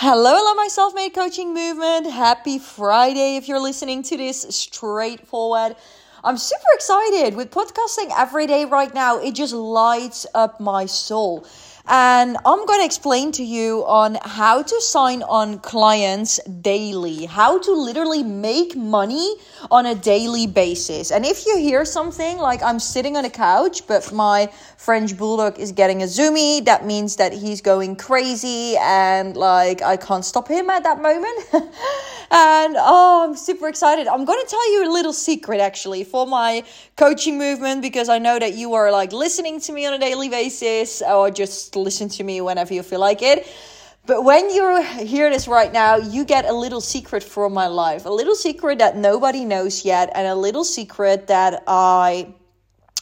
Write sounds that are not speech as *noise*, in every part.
Hello, hello, my self made coaching movement. Happy Friday if you're listening to this straightforward. I'm super excited with podcasting every day right now. It just lights up my soul. And I'm going to explain to you on how to sign on clients daily, how to literally make money on a daily basis. And if you hear something like I'm sitting on a couch, but my French bulldog is getting a zoomy, that means that he's going crazy and like I can't stop him at that moment. *laughs* and oh, I'm super excited. I'm going to tell you a little secret actually for my coaching movement because I know that you are like listening to me on a daily basis or just listen to me whenever you feel like it. But when you hear this right now, you get a little secret from my life, a little secret that nobody knows yet, and a little secret that I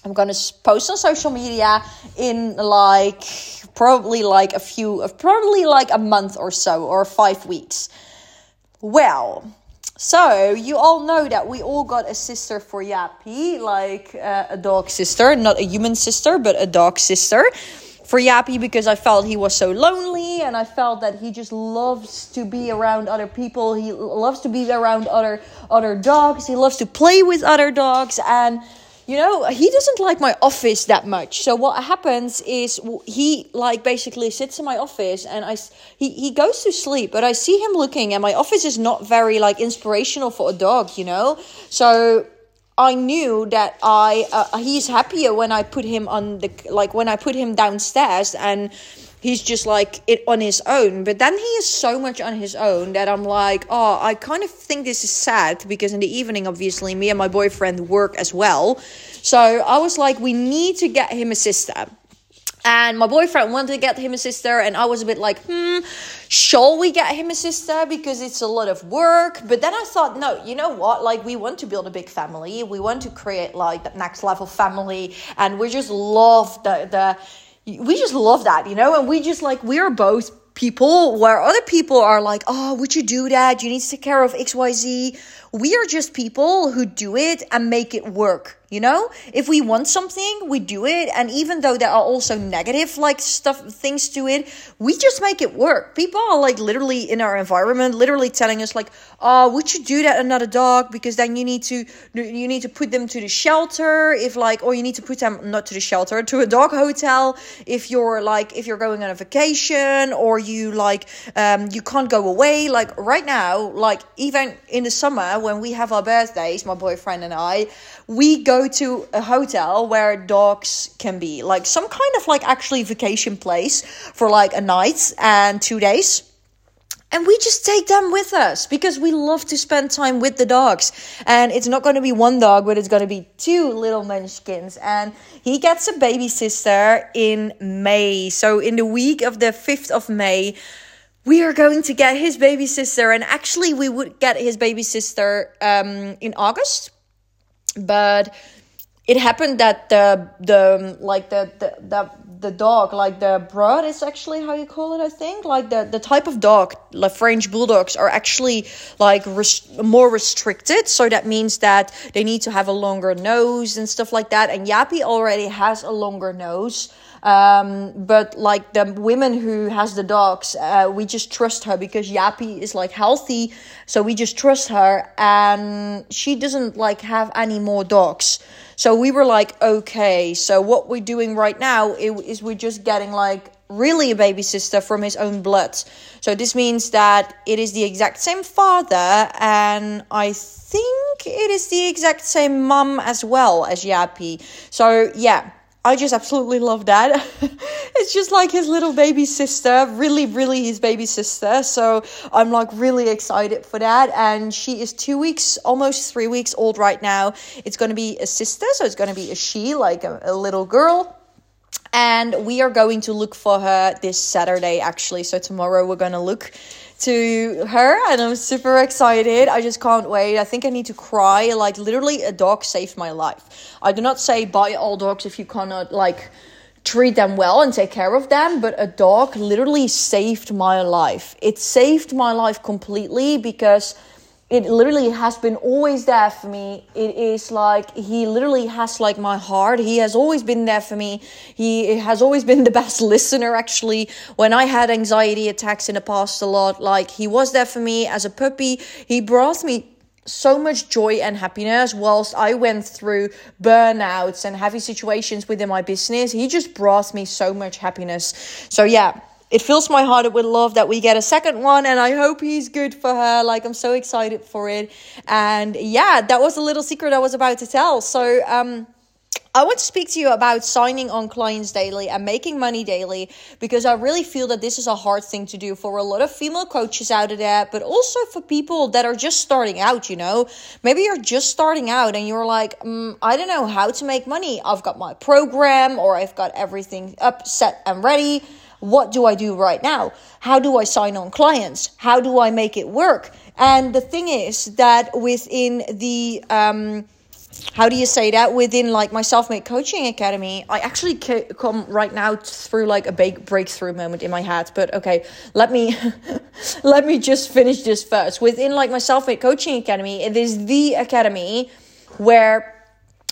I'm gonna post on social media in like probably like a few of probably like a month or so or five weeks. Well, so you all know that we all got a sister for Yappy, like uh, a dog sister, not a human sister, but a dog sister for Yappy because I felt he was so lonely and I felt that he just loves to be around other people. He loves to be around other other dogs. He loves to play with other dogs and you know he doesn't like my office that much so what happens is he like basically sits in my office and i he, he goes to sleep but i see him looking and my office is not very like inspirational for a dog you know so I knew that I uh, he's happier when I put him on the like when I put him downstairs and he's just like it on his own. But then he is so much on his own that I'm like, oh, I kind of think this is sad because in the evening, obviously, me and my boyfriend work as well. So I was like, we need to get him a sister. And my boyfriend wanted to get him a sister, and I was a bit like, hmm, shall we get him a sister? Because it's a lot of work. But then I thought, no, you know what? Like, we want to build a big family. We want to create like that next level family, and we just love the the we just love that, you know, and we just like we're both people where other people are like, oh, would you do that? You need to take care of XYZ. We are just people who do it and make it work. You know, if we want something, we do it. And even though there are also negative like stuff, things to it, we just make it work. People are like literally in our environment, literally telling us like, oh, would you do that another dog? Because then you need to, you need to put them to the shelter. If like, or you need to put them not to the shelter, to a dog hotel. If you're like, if you're going on a vacation or you like, um, you can't go away. Like right now, like even in the summer when we have our birthdays, my boyfriend and I, we go to a hotel where dogs can be like some kind of like actually vacation place for like a night and two days and we just take them with us because we love to spend time with the dogs. And it's not going to be one dog, but it's going to be two little munchkins. And he gets a baby sister in May. So, in the week of the 5th of May, we are going to get his baby sister. And actually, we would get his baby sister um, in August. But it happened that the the like the the the, the dog like the brood is actually how you call it i think? Like the the type of dog like french bulldogs are actually like res- more restricted. So that means that they need to have a longer nose and stuff like that. And yappy already has a longer nose um, but like the women who has the dogs, uh, we just trust her because Yappy is like healthy, so we just trust her, and she doesn't like have any more dogs. So we were like, okay, so what we're doing right now is we're just getting like really a baby sister from his own blood. So this means that it is the exact same father, and I think it is the exact same mum as well as Yappy. So yeah, I just absolutely love that. *laughs* it's just like his little baby sister, really, really his baby sister. So I'm like really excited for that. And she is two weeks, almost three weeks old right now. It's going to be a sister, so it's going to be a she, like a, a little girl and we are going to look for her this Saturday actually. So tomorrow we're going to look to her and I'm super excited. I just can't wait. I think I need to cry. Like literally a dog saved my life. I do not say buy all dogs if you cannot like treat them well and take care of them, but a dog literally saved my life. It saved my life completely because it literally has been always there for me. It is like he literally has like my heart. He has always been there for me. He has always been the best *laughs* listener actually. When I had anxiety attacks in the past a lot, like he was there for me as a puppy. He brought me so much joy and happiness whilst I went through burnouts and heavy situations within my business. He just brought me so much happiness. So yeah, it fills my heart with love that we get a second one and i hope he's good for her like i'm so excited for it and yeah that was a little secret i was about to tell so um I want to speak to you about signing on clients daily and making money daily because I really feel that this is a hard thing to do for a lot of female coaches out there, but also for people that are just starting out, you know. Maybe you're just starting out and you're like, mm, I don't know how to make money. I've got my program or I've got everything up, set, and ready what do I do right now? How do I sign on clients? How do I make it work? And the thing is that within the um, how do you say that within like my self-made coaching academy i actually come right now through like a big breakthrough moment in my head but okay let me *laughs* let me just finish this first within like my self-made coaching academy it is the academy where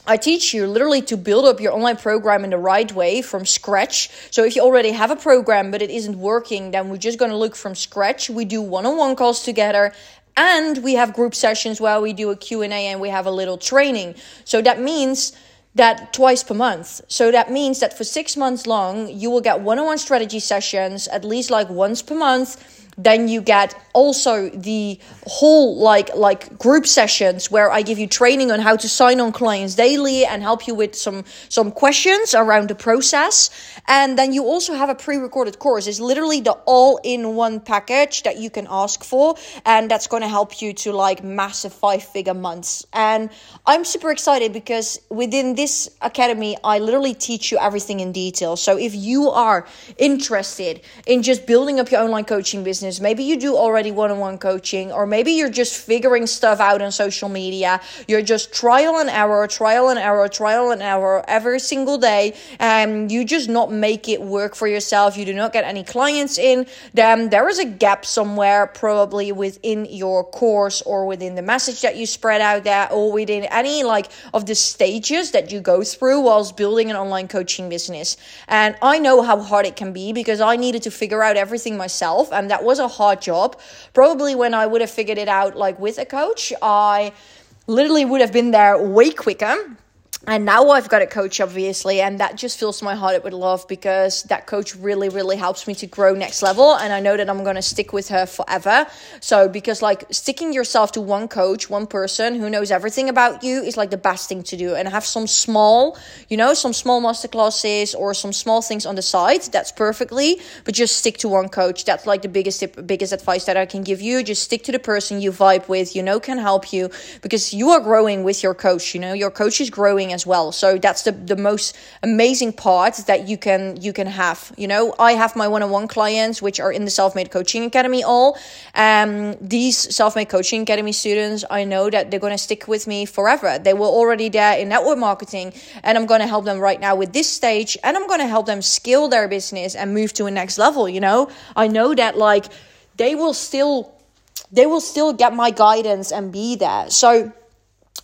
I teach you literally to build up your online program in the right way from scratch. So if you already have a program but it isn't working, then we're just going to look from scratch. We do one-on-one calls together and we have group sessions where we do a Q&A and we have a little training. So that means that twice per month. So that means that for 6 months long, you will get one-on-one strategy sessions at least like once per month then you get also the whole like like group sessions where i give you training on how to sign on clients daily and help you with some some questions around the process. And then you also have a pre-recorded course. It's literally the all-in-one package that you can ask for and that's going to help you to like massive five figure months. And i'm super excited because within this academy i literally teach you everything in detail. So if you are interested in just building up your online coaching business. Maybe you do already one on one coaching, or maybe you're just figuring stuff out on social media. You're just trial and error, trial and error, trial and error every single day, and you just not make it work for yourself. You do not get any clients in, then there is a gap somewhere, probably within your course or within the message that you spread out there, or within any like of the stages that you go through whilst building an online coaching business. And I know how hard it can be because I needed to figure out everything myself, and that was a hard job. Probably when I would have figured it out like with a coach, I literally would have been there way quicker and now I've got a coach, obviously, and that just fills my heart with love because that coach really, really helps me to grow next level. And I know that I'm going to stick with her forever. So, because like sticking yourself to one coach, one person who knows everything about you is like the best thing to do. And have some small, you know, some small masterclasses or some small things on the side. That's perfectly, but just stick to one coach. That's like the biggest tip, biggest advice that I can give you. Just stick to the person you vibe with, you know, can help you because you are growing with your coach. You know, your coach is growing as well. So that's the the most amazing part that you can you can have. You know, I have my one-on-one clients which are in the Self-Made Coaching Academy all. Um these Self-Made Coaching Academy students, I know that they're going to stick with me forever. They were already there in network marketing and I'm going to help them right now with this stage and I'm going to help them scale their business and move to a next level, you know? I know that like they will still they will still get my guidance and be there. So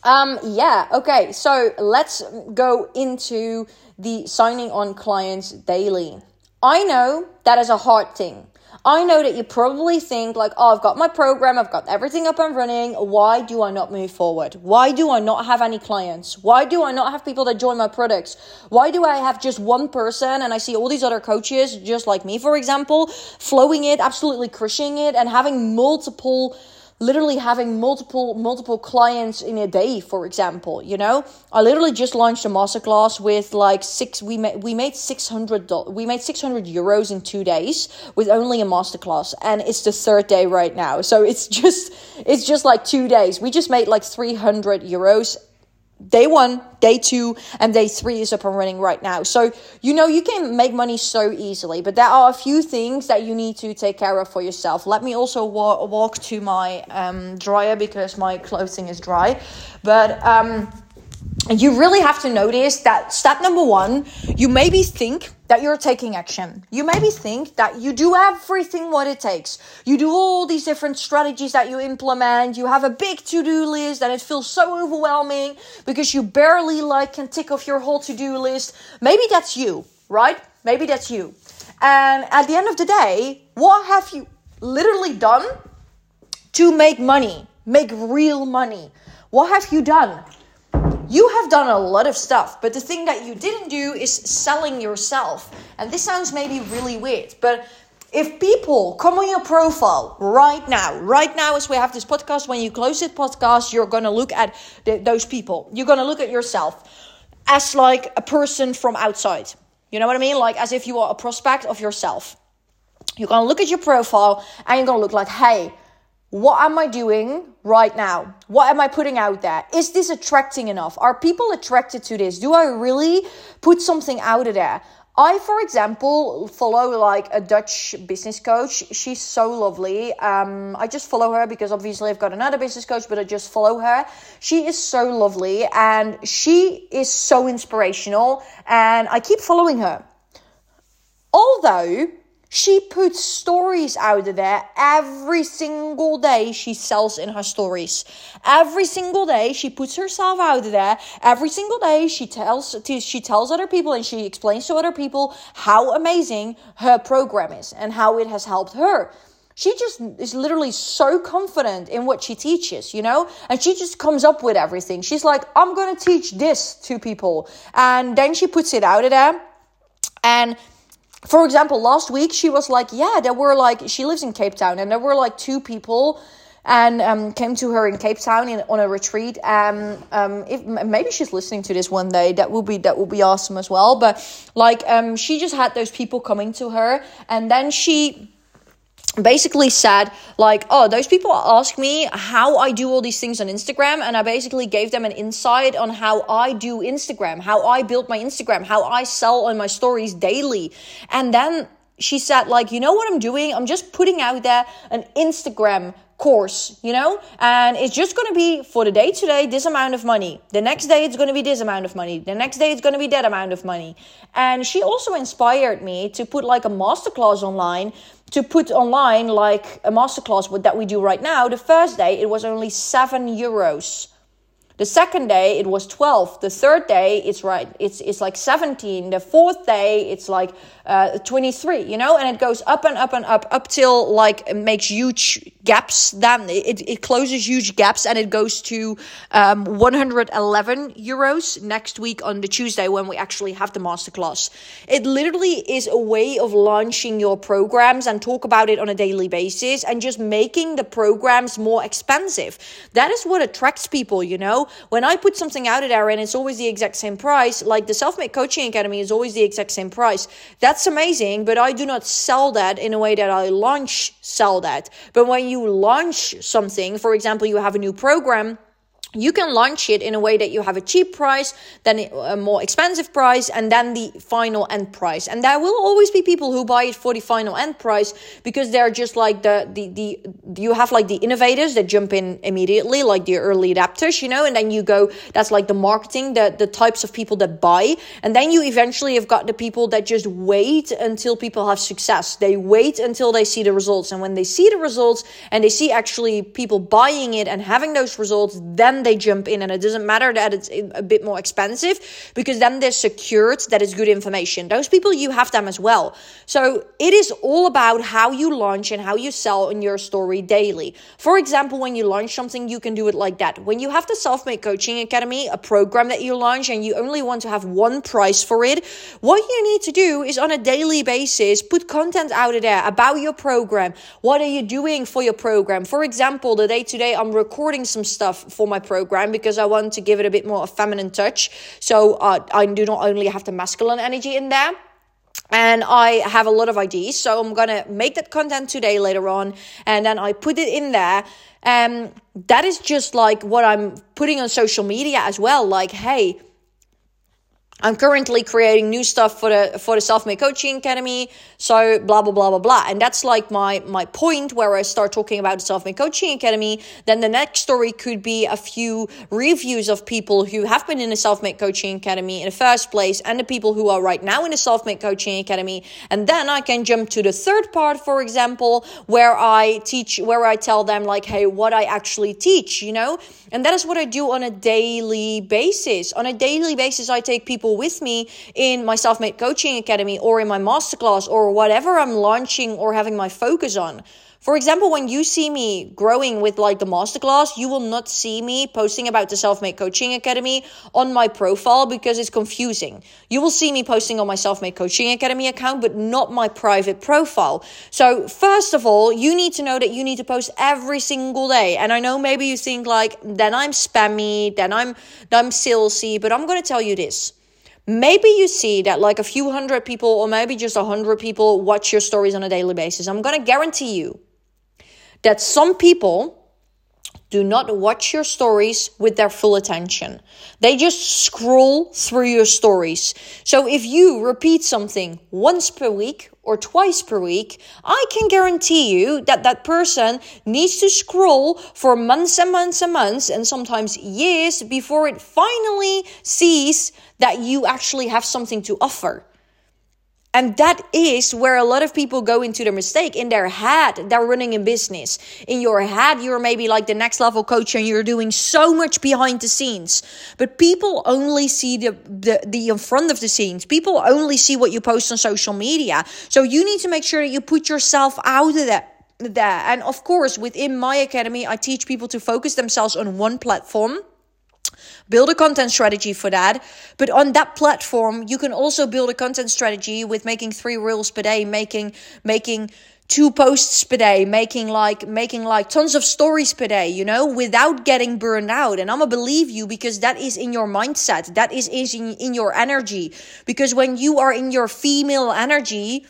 um, yeah, okay, so let's go into the signing on clients daily. I know that is a hard thing. I know that you probably think, like, oh, I've got my program, I've got everything up and running. Why do I not move forward? Why do I not have any clients? Why do I not have people that join my products? Why do I have just one person and I see all these other coaches, just like me, for example, flowing it, absolutely crushing it, and having multiple literally having multiple multiple clients in a day for example you know? I literally just launched a masterclass with like six we made we made 600 we made 600 euros in 2 days with only a masterclass and it's the third day right now. So it's *laughs* just it's just like 2 days. We just made like 300 euros day one, day two, and day three is up and running right now. So, you know, you can make money so easily, but there are a few things that you need to take care of for yourself. Let me also wa- walk to my um, dryer because my clothing is dry. But, um, And you really have to notice that step number one, you maybe think that you're taking action. You maybe think that you do everything what it takes. You do all these different strategies that you implement. You have a big to-do list and it feels so overwhelming because you barely like can tick off your whole to-do list. Maybe that's you, right? Maybe that's you. And at the end of the day, what have you literally done to make money? Make real money. What have you done? You have done a lot of stuff, but the thing that you didn't do is selling yourself. And this sounds maybe really weird, but if people come on your profile right now, right now as we have this podcast, when you close this podcast, you're going to look at those people. You're going to look at yourself as like a person from outside. You know what I mean? Like as if you are a prospect of yourself. You're going to look at your profile and you're going to look like, hey, what am I doing right now? What am I putting out there? Is this attracting enough? Are people attracted to this? Do I really put something out of there? I, for example, follow like a Dutch business coach. She's so lovely. Um, I just follow her because obviously I've got another business coach, but I just follow her. She is so lovely and she is so inspirational, and I keep following her. Although she puts stories out of there every single day she sells in her stories. Every single day she puts herself out of there. Every single day she tells she tells other people and she explains to other people how amazing her program is and how it has helped her she just is literally so confident in what she teaches, you know? And she just comes up with everything. She's like, I'm gonna teach this to people. And then she puts it out of there. And for example, last week she was like, yeah, there were like, she lives in Cape Town, and there were like two people and um, came to her in Cape Town in, on a retreat. Um, um, if maybe she's listening to this one day, that will be that will be awesome as well. But like, um, she just had those people coming to her, and then she basically said like oh those people ask me how i do all these things on instagram and i basically gave them an insight on how i do instagram how i build my instagram how i sell on my stories daily. And then she said like you know what i'm doing? I'm just putting out there an instagram course, you know? And it's just going to be for the day today, this amount of money. The next day, it's going to be this amount of money. The next day, it's going to be that amount of money. And she also inspired me to put like a masterclass online, to put online like a masterclass that we do right now. The first day, it was only seven euros. The second day it was 12. The third day it's right it's it's like 17. The fourth day it's like uh, 23, you know, and it goes up and up and up up till like it makes huge gaps. Then it, it closes huge gaps and it goes to um, 111 euros next week on the Tuesday when we actually have the masterclass. It literally is a way of launching your programs and talk about it on a daily basis and just making the programs more expensive. That is what attracts people, you know. When I put something out there and it's always the exact same price, like the Self Made Coaching Academy is always the exact same price. That's amazing, but I do not sell that in a way that I launch sell that. But when you launch something, for example, you have a new program you can launch it in a way that you have a cheap price, then a more expensive price, and then the final end price. And there will always be people who buy it for the final end price because they're just like the the the you have like the innovators that jump in immediately, like the early adapters, you know, and then you go that's like the marketing, the the types of people that buy, and then you eventually have got the people that just wait until people have success. They wait until they see the results, and when they see the results and they see actually people buying it and having those results, then they jump in and it doesn't matter that it's a bit more expensive because then they're secured that it's good information. Those people you have them as well. So it is all about how you launch and how you sell in your story daily. For example when you launch something you can do it like that. When you have the self-made coaching academy a program that you launch and you only want to have one price for it what you need to do is on a daily basis put content out of there about your program. What are you doing for your program? For example the day today i'm recording some stuff for my program because I want to give it a bit more a feminine touch. So uh, I do not only have the masculine energy in there and I have a lot of ideas. So I'm gonna make that content today later on, and then I put it in there. Um, that is just like what I'm putting on social media as well. Like, hey, I'm currently creating new stuff for the for the Self Made Coaching Academy. So blah blah blah blah blah. And that's like my my point where I start talking about the Self Made Coaching Academy. Then the next story could be a few reviews of people who have been in the Self Made Coaching Academy in the first place and the people who are right now in the Self Made Coaching Academy. And then I can jump to the third part, for example, where I teach where I tell them like, hey, what I actually teach, you know? And that is what I do on a daily basis. On a daily basis, I take people with me in my self made coaching academy or in my masterclass or whatever I'm launching or having my focus on. For example, when you see me growing with like the masterclass, you will not see me posting about the Self Made Coaching Academy on my profile because it's confusing. You will see me posting on my Self Made Coaching Academy account, but not my private profile. So, first of all, you need to know that you need to post every single day. And I know maybe you think like, then I'm spammy, then I'm, then I'm salesy, but I'm going to tell you this maybe you see that like a few hundred people or maybe just a hundred people watch your stories on a daily basis. I'm going to guarantee you that some people do not watch your stories with their full attention. They just scroll through your stories. So if you repeat something once per week or twice per week, I can guarantee you that that person needs to scroll for months and months and months and sometimes years before it finally sees that you actually have something to offer. And that is where a lot of people go into the mistake. In their head, they're running a business. In your head, you're maybe like the next level coach and you're doing so much behind the scenes. But people only see the, the, the in front of the scenes. People only see what you post on social media. So you need to make sure that you put yourself out of that there. And of course, within my academy, I teach people to focus themselves on one platform build a content strategy for that. But on that platform, you can also build a content strategy with making three reels per day, making, making, two posts per day making like making like tons of stories per day you know without getting burned out. And i'm gonna believe you because that is in your mindset. That is, is in, in your energy. Because when you are in your female energy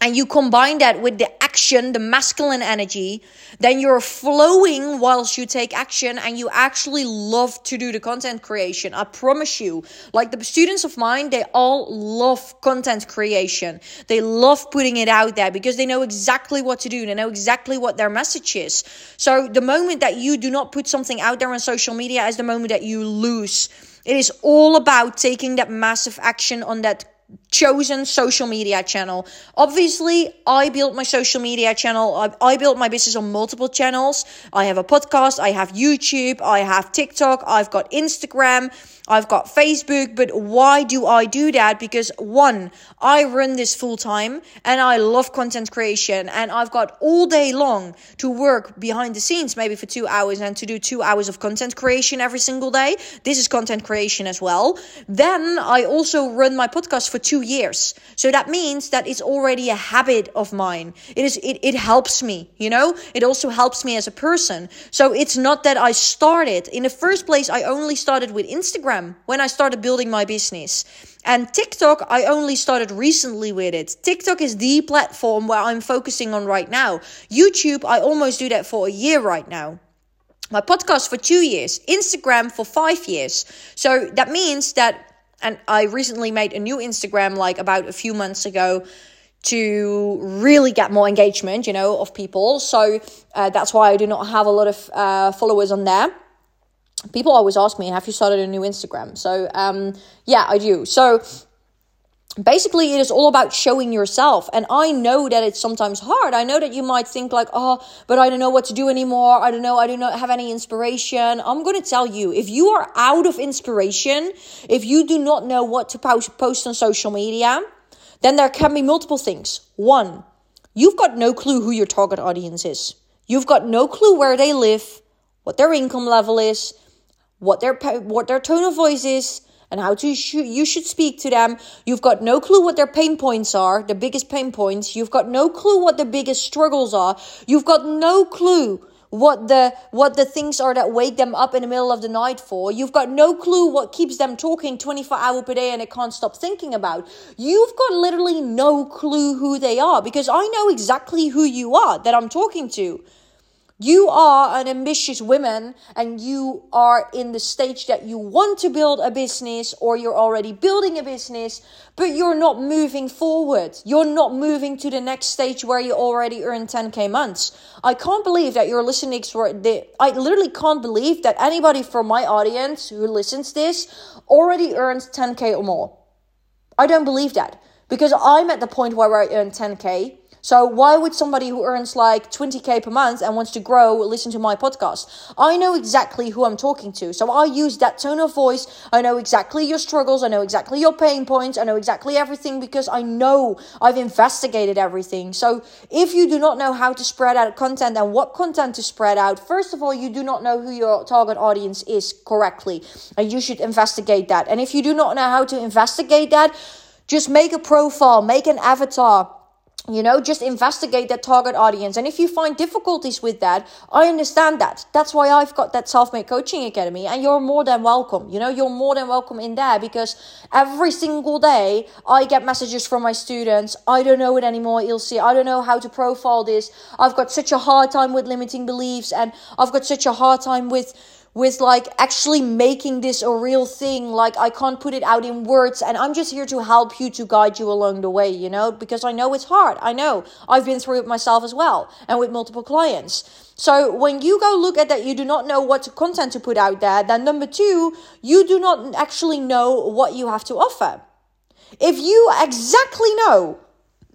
and you combine that with the action, the masculine energy, then you're flowing whilst you take action and you actually love to do the content creation. I promise you. Like the students of mine, they all love content creation. They love putting it out there because they know exactly what to do. They know exactly what their message is. So the moment that you do not put something out there on social media is the moment that you lose. It is all about taking that massive action on that chosen social media channel. Obviously, I built my social media channel. I, I, built my business on multiple channels. I have a podcast, I have YouTube, I have TikTok, I've got Instagram. I've got Facebook, but why do I do that? Because one, I run this full time and I love content creation and I've got all day long to work behind the scenes, maybe for two hours and to do two hours of content creation every single day. This is content creation as well. Then I also run my podcast for two years. So that means that it's already a habit of mine. It is, it, it helps me, you know, it also helps me as a person. So it's not that I started in the first place. I only started with Instagram when I started building my business. And TikTok, I only started recently with it. TikTok is the platform where I'm focusing on right now. YouTube, I almost do that for a year right now. My podcast for two years, Instagram for five years. So that means that, and I recently made a new Instagram like about a few months ago to really get more engagement, you know, of people. So uh, that's why I do not have a lot of uh, followers on there people always ask me, have you started a new Instagram? So, um, yeah, I do. So, basically it is all about showing yourself. And i know that it's sometimes hard. I know that you might think like oh but i don't know what to do anymore. I don't know. I do not have any inspiration. I'm going to tell you if you are out of inspiration if you do not know what to post, post on social media then there can be multiple things. One you've got no clue who your target audience is. You've got no clue where they live what their income level is what their what their tone of voice is and how to sh- you should speak to them. You've got no clue what their pain points are, the biggest pain points. You've got no clue what the biggest struggles are. You've got no clue what the what the things are that wake them up in the middle of the night for. You've got no clue what keeps them talking 24 hours per day and they can't stop thinking about. You've got literally no clue who they are because I know exactly who you are that I'm talking to. You are an ambitious woman and you are in the stage that you want to build a business or you're already building a business, but you're not moving forward. You're not moving to the next stage where you already earn 10k months. I can't believe that you're listening for the, I literally can't believe that anybody from my audience who listens this already earns 10k or more. I don't believe that because I'm at the point where I earn 10k so why would somebody who earns like 20k per month and wants to grow listen to my podcast? I know exactly who I'm talking to. So I use that tone of voice. I know exactly your struggles. I know exactly your pain points. I know exactly everything because I know I've investigated everything. So if you do not know how to spread out content and what content to spread out, first of all, you do not know who your target audience is correctly. And you should investigate that. And if you do not know how to investigate that, just make a profile, make an avatar you know just investigate that target audience. And if you find difficulties with that i understand that. That's why i've got that self-made coaching academy. And you're more than welcome you know you're more than welcome in there because every single day i get messages from my students. I don't know it anymore ilse i don't know how to profile this. I've got such a hard time with limiting beliefs and i've got such a hard time with with like actually making this a real thing. Like I can't put it out in words and I'm just here to help you to guide you along the way, you know, because I know it's hard. I know I've been through it myself as well and with multiple clients. So when you go look at that, you do not know what content to put out there. Then number two, you do not actually know what you have to offer. If you exactly know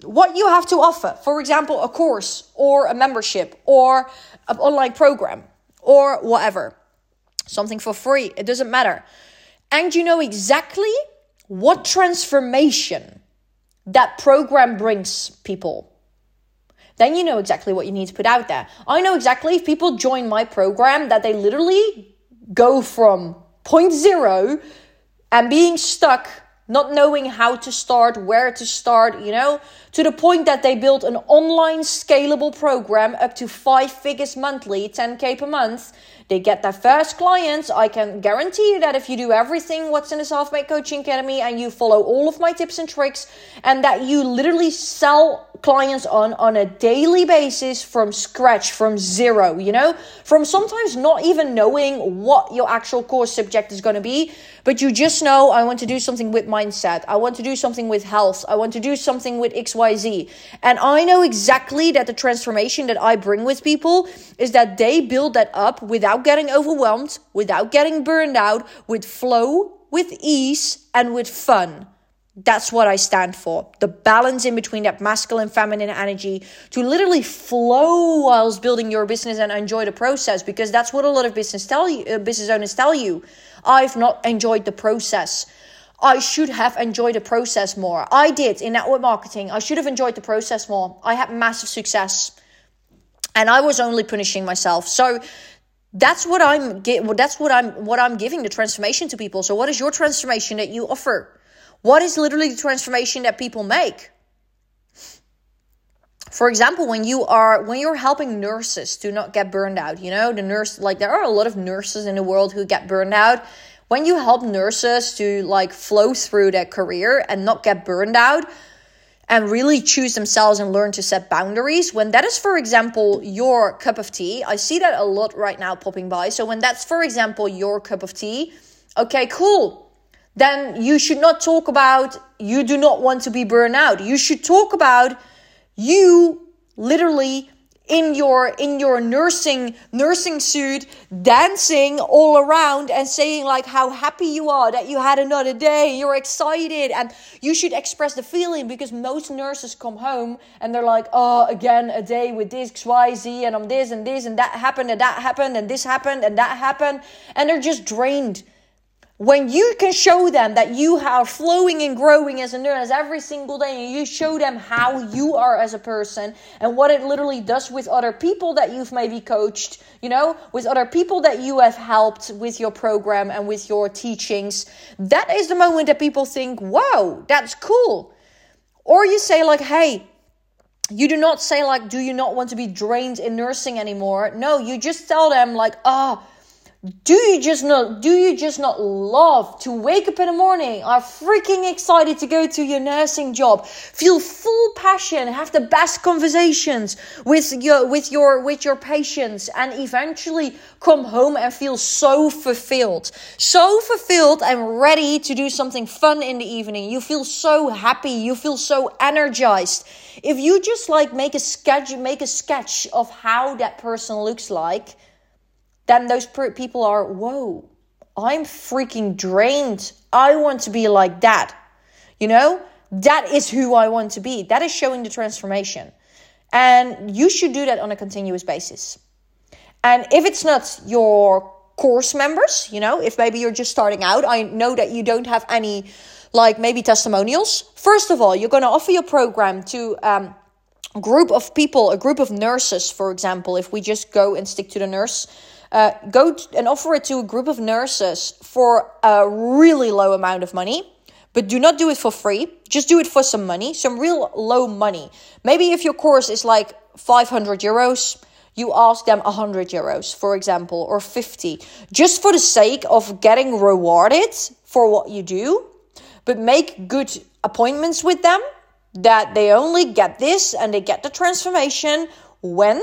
what you have to offer, for example, a course or a membership or an online program or whatever, something for free, it doesn't matter. And you know exactly what transformation that program brings people. Then you know exactly what you need to put out there. I know exactly if people join my program that they literally go from point zero and being stuck, not knowing how to start, where to start, you know, to the point that they build an online scalable program up to five figures monthly, 10k per month, they get their first clients. I can guarantee you that if you do everything what's in the Self Made Coaching Academy and you follow all of my tips and tricks, and that you literally sell clients on on a daily basis from scratch, from zero, you know, from sometimes not even knowing what your actual course subject is going to be, but you just know I want to do something with mindset, I want to do something with health, I want to do something with XYZ. And I know exactly that the transformation that I bring with people is that they build that up without without getting overwhelmed, without getting burned out, with flow, with ease, and with fun. That's what I stand for. The balance in between that masculine feminine energy to literally flow whilst building your business and enjoy the process because that's what a lot of business tell you uh, business owners tell you. I've not enjoyed the process. I should have enjoyed the process more. I did in network marketing. I should have enjoyed the process more. I had massive success and I was only punishing myself. So that's what i'm that's what i'm what i'm giving the transformation to people so what is your transformation that you offer what is literally the transformation that people make for example when you are when you're helping nurses to not get burned out you know the nurse like there are a lot of nurses in the world who get burned out when you help nurses to like flow through their career and not get burned out and really choose themselves and learn to set boundaries. When that is, for example, your cup of tea, I see that a lot right now popping by. So when that's, for example, your cup of tea, okay, cool. Then you should not talk about you do not want to be burned out. You should talk about you literally in your in your nursing nursing suit dancing all around and saying like how happy you are that you had another day you're excited. And you should express the feeling because most nurses come home and they're like oh again a day with this xyz and i'm this and this and that happened and that happened and this happened and that happened. And they're just drained when you can show them that you are flowing and growing as a nurse every single day and you show them how you are as a person and what it literally does with other people that you've maybe coached you know with other people that you have helped with your program and with your teachings that is the moment that people think wow that's cool. Or you say like hey you do not say like do you not want to be drained in nursing anymore? No you just tell them like oh do you just not do you just not love to wake up in the morning? Are freaking excited to go to your nursing job. Feel full passion have the best conversations with your with your with your patients and eventually come home and feel so fulfilled. So fulfilled and ready to do something fun in the evening. You feel so happy. You feel so energized. If you just like make a sketch make a sketch of how that person looks like then those people are, whoa, I'm freaking drained. I want to be like that. You know, that is who I want to be. That is showing the transformation. And you should do that on a continuous basis. And if it's not your course members, you know, if maybe you're just starting out, I know that you don't have any, like maybe testimonials. First of all, you're going to offer your program to um, a group of people, a group of nurses, for example, if we just go and stick to the nurse uh, go and offer it to a group of nurses for a really low amount of money but do not do it for free. Just do it for some money, some real low money. Maybe if your course is like 500 euros, you ask them 100 euros, for example, or 50, just for the sake of getting rewarded for what you do. But make good appointments with them that they only get this and they get the transformation when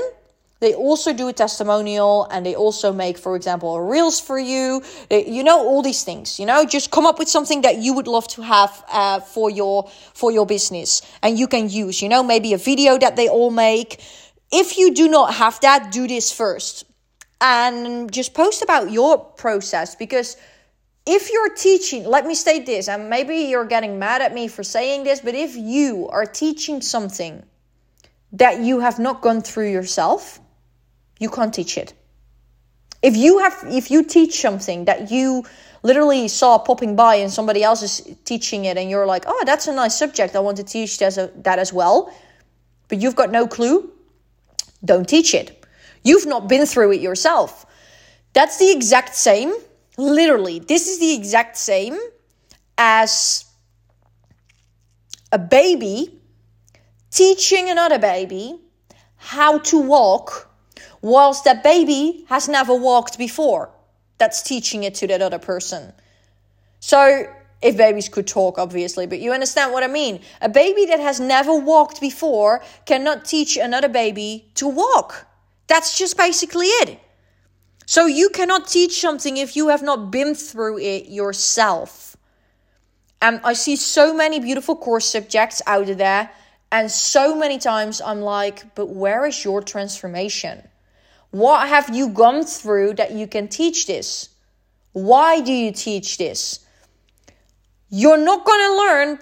they also do a testimonial and they also make, for example, reels for you. You know all these things. You know, just come up with something that you would love to have uh, for your for your business, and you can use. You know, maybe a video that they all make. If you do not have that, do this first, and just post about your process because if you're teaching, let me state this, and maybe you're getting mad at me for saying this, but if you are teaching something that you have not gone through yourself, you can't teach it. If you have if you teach something that you literally saw popping by and somebody else is teaching it and you're like, "Oh, that's a nice subject. I want to teach that as, a, that as well." But you've got no clue, don't teach it. You've not been through it yourself. That's the exact same, literally. This is the exact same as a baby teaching another baby how to walk whilst that baby has never walked before. That's teaching it to that other person. So, if babies could talk, obviously, but you understand what I mean. A baby that has never walked before cannot teach another baby to walk. That's just basically it. So, you cannot teach something if you have not been through it yourself. And I see so many beautiful course subjects out there, and so many times I'm like, but where is your transformation? What have you gone through that you can teach this? Why do you teach this? You're not going to learn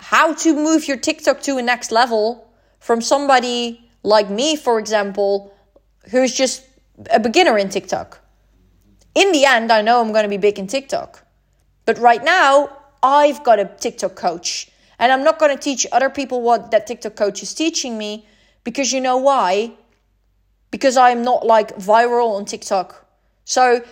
how to move your TikTok to a next level from somebody like me, for example, who's just a beginner in TikTok. In the end, I know I'm going to be big in TikTok. But right now, I've got a TikTok coach. And I'm not going to teach other people what that TikTok coach is teaching me because you know why? Because I'm not like viral on TikTok. So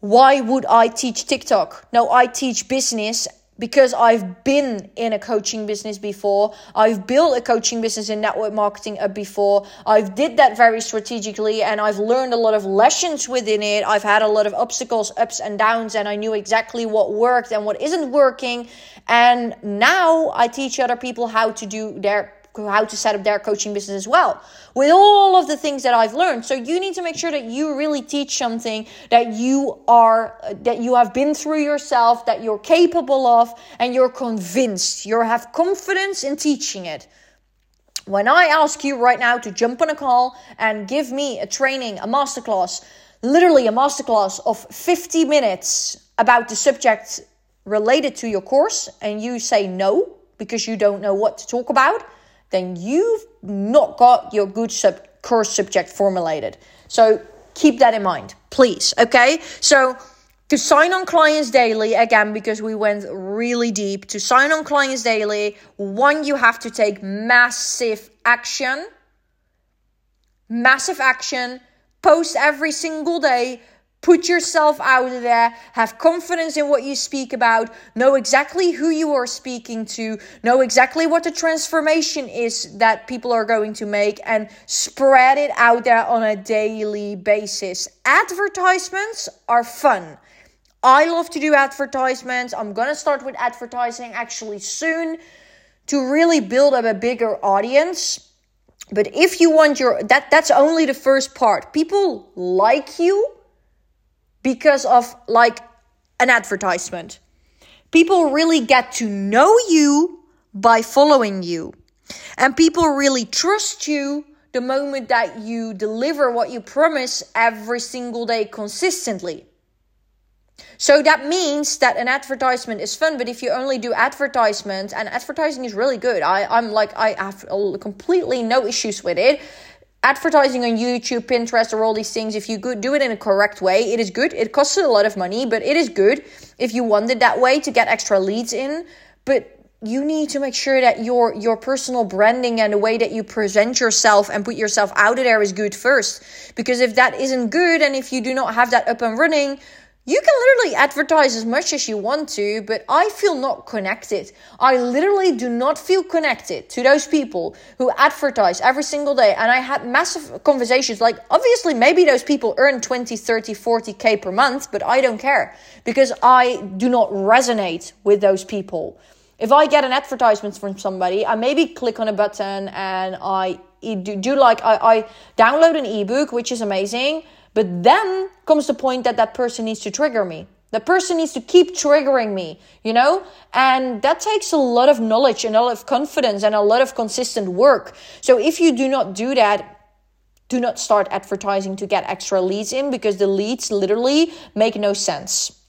why would I teach TikTok? No, I teach business because I've been in a coaching business before. I've built a coaching business in network marketing uh, before. I've did that very strategically and I've learned a lot of lessons within it. I've had a lot of obstacles, ups and downs and I knew exactly what worked and what isn't working. And now I teach other people how to do their how to set up their coaching business as well with all of the things that I've learned. So you need to make sure that you really teach something that you are that you have been through yourself, that you're capable of and you're convinced. You have confidence in teaching it. When I ask you right now to jump on a call and give me a training, a masterclass, literally a masterclass of 50 minutes about the subject related to your course and you say no because you don't know what to talk about, then you've not got your good sub course subject formulated. So keep that in mind, please. Okay. So to sign on clients daily, again, because we went really deep, to sign on clients daily, one, you have to take massive action. Massive action. Post every single day. Put yourself out there, have confidence in what you speak about, know exactly who you are speaking to, know exactly what the transformation is that people are going to make, and spread it out there on a daily basis. Advertisements are fun. I love to do advertisements. I'm gonna start with advertising actually soon to really build up a bigger audience. But if you want your that that's only the first part. People like you because of like an advertisement. People really get to know you by following you. And people really trust you the moment that you deliver what you promise every single day consistently. So that means that an advertisement is fun, but if you only do advertisements, and advertising is really good, I, I'm like, I have completely no issues with it. Advertising on YouTube, Pinterest, or all these things, if you do it in a correct way, it is good. It costs a lot of money, but it is good if you want it that way to get extra leads in. But you need to make sure that your your personal branding and the way that you present yourself and put yourself out of there is good first because if that isn't good and if you do not have that up and running you can literally advertise as much as you want to, but I feel not connected. I literally do not feel connected to those people who advertise every single day. And I had massive conversations like, obviously, maybe those people earn 20, 30, 40K per month, but I don't care because I do not resonate with those people. If I get an advertisement from somebody, I maybe click on a button and I do, do like, I, I download an ebook, which is amazing but then comes the point that that person needs to trigger me. That person needs to keep triggering me, you know? And that takes a lot of knowledge and a lot of confidence and a lot of consistent work. So if you do not do that, do not start advertising to get extra leads in because the leads literally make no sense.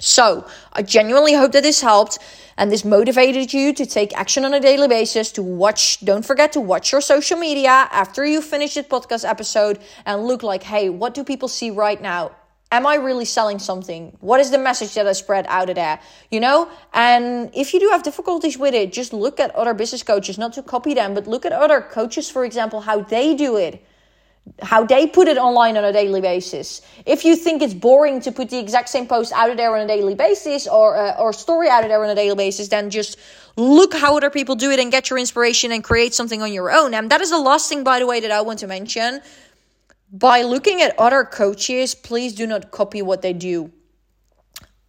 So I genuinely hope that this helped and this motivated you to take action on a daily basis to watch don't forget to watch your social media after you finish this podcast episode and look like hey what do people see right now? Am i really selling something? What is the message that i spread out of there? You know? And if you do have difficulties with it just look at other business coaches not to copy them but look at other coaches for example how they do it how they put it online on a daily basis. If you think it's boring to put the exact same post out of there on a daily basis or uh, or story out of there on a daily basis, then just look how other people do it and get your inspiration and create something on your own. And that is the last thing, by the way, that I want to mention. By looking at other coaches, please do not copy what they do.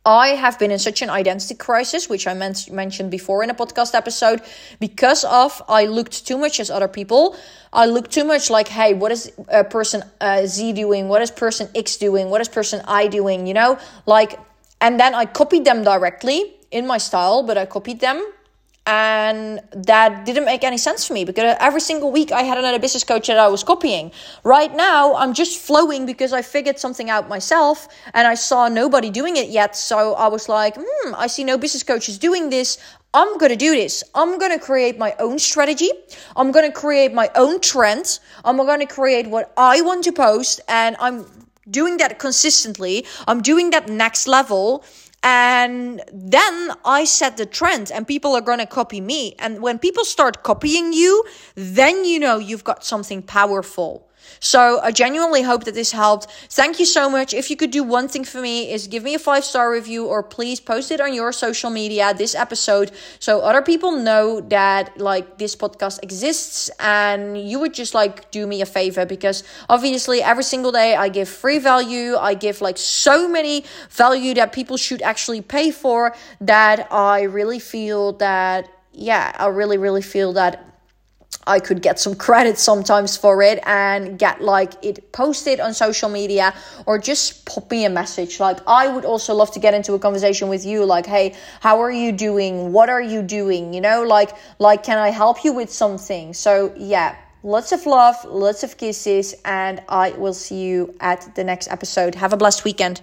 I have been in such an identity crisis, which I men- mentioned before in a podcast episode, because of I looked too much as other people. I looked too much like, hey, what is a person uh, Z doing? What is person X doing? What is person I doing? You know, like, and then I copied them directly in my style, but I copied them and that didn't make any sense for me because every single week I had another business coach that I was copying. Right now, I'm just flowing because I figured something out myself and I saw nobody doing it yet. So I was like, hmm, I see no business coaches doing this. I'm going to do this. I'm going to create my own strategy. I'm going to create my own trend. I'm going to create what I want to post and I'm doing that consistently. I'm doing that next level and then I set the trend and people are going to copy me. And when people start copying you, then you know you've got something powerful. So I genuinely hope that this helped. Thank you so much. If you could do one thing for me is give me a five star review or please post it on your social media this episode so other people know that like this podcast exists and you would just like do me a favor because obviously every single day I give free value. I give like so many value that people should actually pay for that I really feel that yeah, I really really feel that I could get some credit sometimes for it and get like it posted on social media or just pop me a message. Like, I would also love to get into a conversation with you. Like, hey, how are you doing? What are you doing? You know, like, like, can I help you with something? So, yeah, lots of love, lots of kisses, and I will see you at the next episode. Have a blessed weekend.